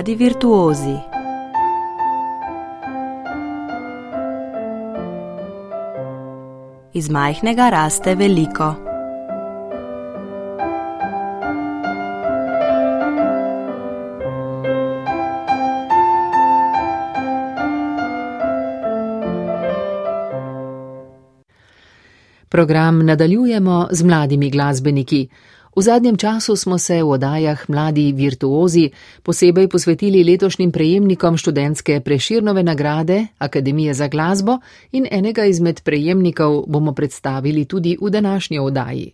Mladi virtuozi. Iz majhnega raste veliko. Program nadaljujemo z mladimi glasbeniki. V zadnjem času smo se v odajah Mladi virtuozi posebej posvetili letošnjim prejemnikom študentske preširnove nagrade Akademije za glasbo in enega izmed prejemnikov bomo predstavili tudi v današnji oddaji.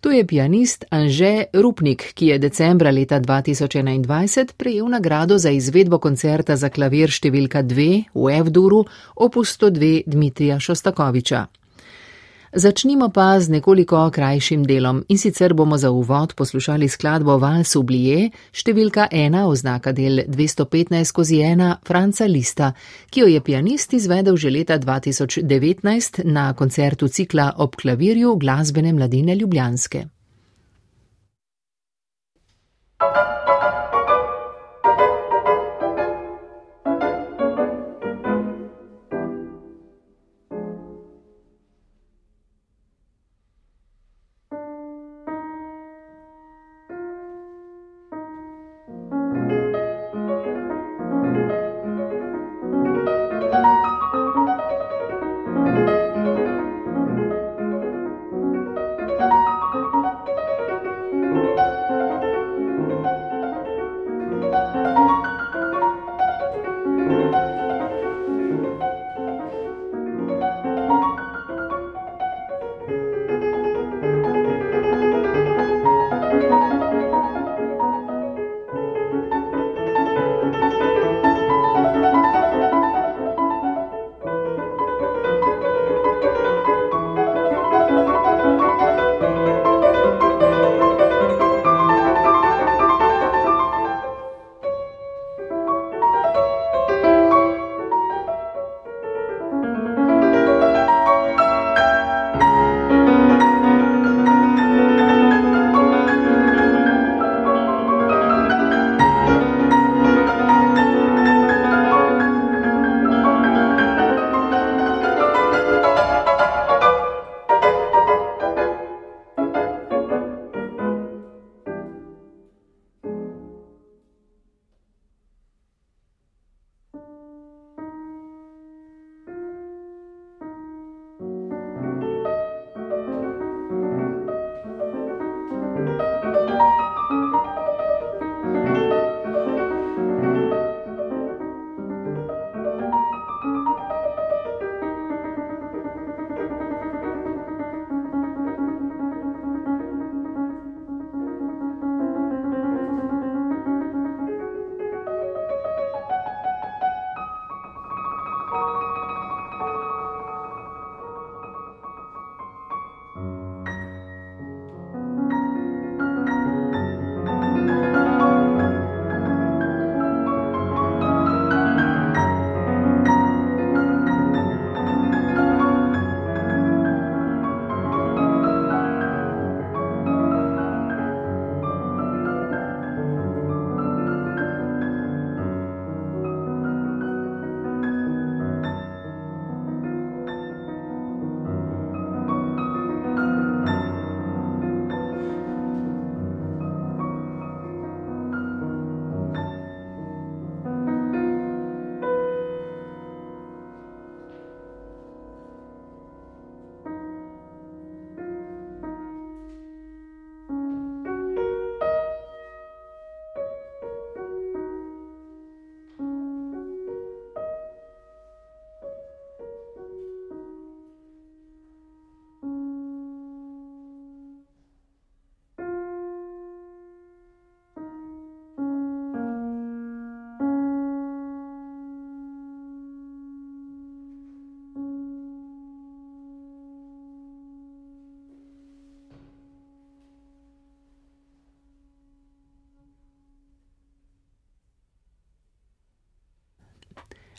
Tu je pianist Anže Rupnik, ki je decembra leta 2021 prejel nagrado za izvedbo koncerta za klavir številka 2 v Evduru opus 102 Dmitrija Šostakoviča. Začnimo pa z nekoliko krajšim delom in sicer bomo za uvod poslušali skladbo Vals Ublije, številka 1 oznaka del 215 skozi 1 Franca Lista, ki jo je pianist izvedel že leta 2019 na koncertu cikla ob klavirju glasbene mladine Ljubljanske.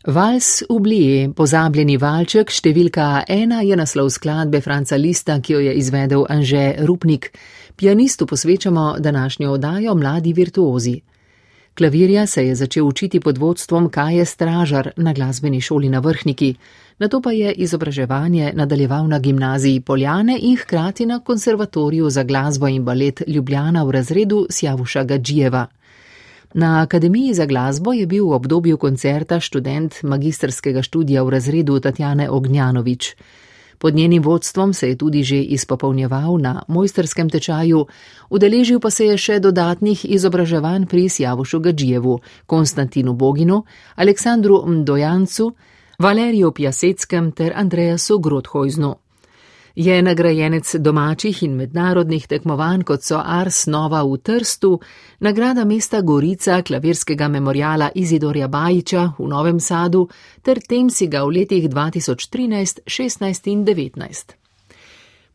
Vals Ublije, pozabljeni valček, številka ena je naslov skladbe Franca Lista, ki jo je izvedel Anže Rupnik. Pianistu posvečamo današnjo oddajo Mladi virtuozi. Klavirja se je začel učiti pod vodstvom Kaje Stražar na glasbeni šoli na Vrhniki, nato pa je izobraževanje nadaljeval na gimnaziji Poljane in hkrati na konservatoriju za glasbo in balet Ljubljana v razredu Sjavuša Gadžijeva. Na Akademiji za glasbo je bil v obdobju koncerta študent magistrskega študija v razredu Tatjane Ognjanovič. Pod njenim vodstvom se je tudi že izpopolnjeval na mojsterskem tečaju, udeležil pa se je še dodatnih izobraževanj pri Sjavušu Gadžijevu, Konstantinu Boginu, Aleksandru Mdojancu, Valeriju Pjaseckem ter Andrejasu Grothojznu. Je nagrajenec domačih in mednarodnih tekmovanj, kot so Ars Nova v Trstu, nagrada mesta Gorica klavirskega memoriala Izidorja Bajiča v Novem Sadu ter Temsiga v letih 2013, 16 in 19.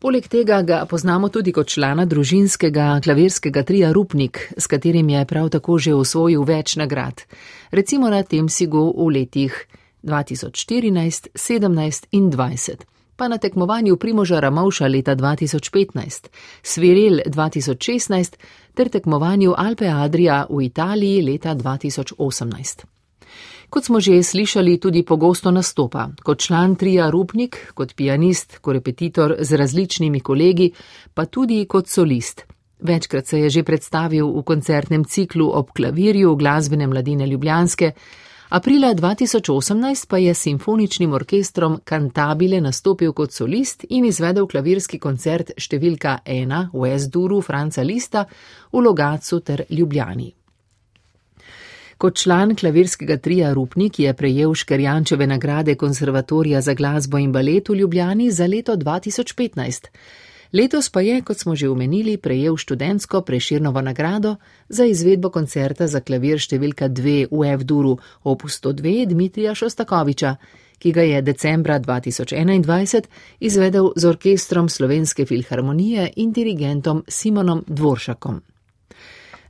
Poleg tega ga poznamo tudi kot člana družinskega klavirskega trija Rupnik, s katerim je prav tako že osvojil več nagrad, recimo na Temsigu v letih 2014, 17 in 20 pa na tekmovanju Primoža Ramovša leta 2015, Svirel 2016 ter tekmovanju Alpe Adria v Italiji leta 2018. Kot smo že slišali, tudi pogosto nastopa kot član trija Rupnik, kot pianist, kot repetitor z različnimi kolegi, pa tudi kot solist. Večkrat se je že predstavil v koncertnem ciklu ob klavirju glasbene mladine Ljubljanske, Aprila 2018 pa je s simfoničnim orkestrom Cantabile nastopil kot solist in izvedel klavirski koncert številka 1 v S-duru Franca Lista v Logacu ter Ljubljani. Kot član klavirskega trija Rupnik je prejel Škerjančeve nagrade Konservatorija za glasbo in balet v Ljubljani za leto 2015. Letos pa je, kot smo že omenili, prejel študentsko preširnovo nagrado za izvedbo koncerta za klavir številka 2 v F-duru opus 102 Dmitrija Šostakoviča, ki ga je decembra 2021 izvedel z orkestrom Slovenske filharmonije in dirigentom Simonom Dvoršakom.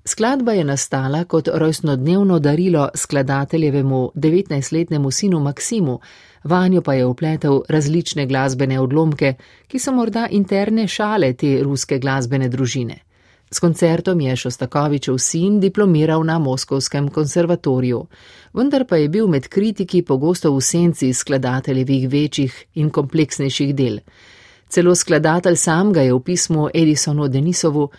Skladba je nastala kot rojstnodnevno darilo skladateljevemu 19-letnemu sinu Maksimu, vanjo pa je upletel različne glasbene odlomke, ki so morda interne šale te ruske glasbene družine. S koncertom je Šostakovičev sin diplomiral na Moskovskem konservatoriju, vendar pa je bil med kritiki pogosto v senci skladateljevih večjih in kompleksnejših del. Celo skladatelj sam ga je v pismu Edisonu Denisovu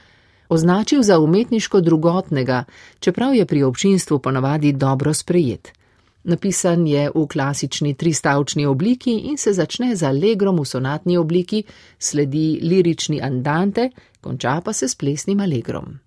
označil za umetniško drugotnega, čeprav je pri občinstvu ponavadi dobro sprejet. Napisan je v klasični tristavčni obliki in se začne z allegrom v sonatni obliki, sledi lirični andante, konča pa se s plesnim allegrom.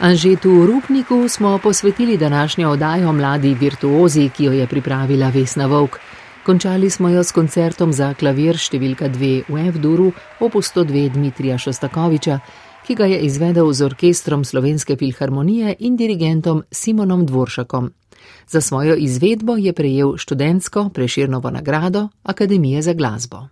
Anžetu Rupniku smo posvetili današnjo oddajo Mladi virtuozi, ki jo je pripravila Vesna Vovk. Končali smo jo s koncertom za klavir številka 2 v F-duru opus 102 Dmitrija Šostakoviča, ki ga je izvedel z orkestrom Slovenske filharmonije in dirigentom Simonom Dvoršakom. Za svojo izvedbo je prejel študentsko preširnovo nagrado Akademije za glasbo.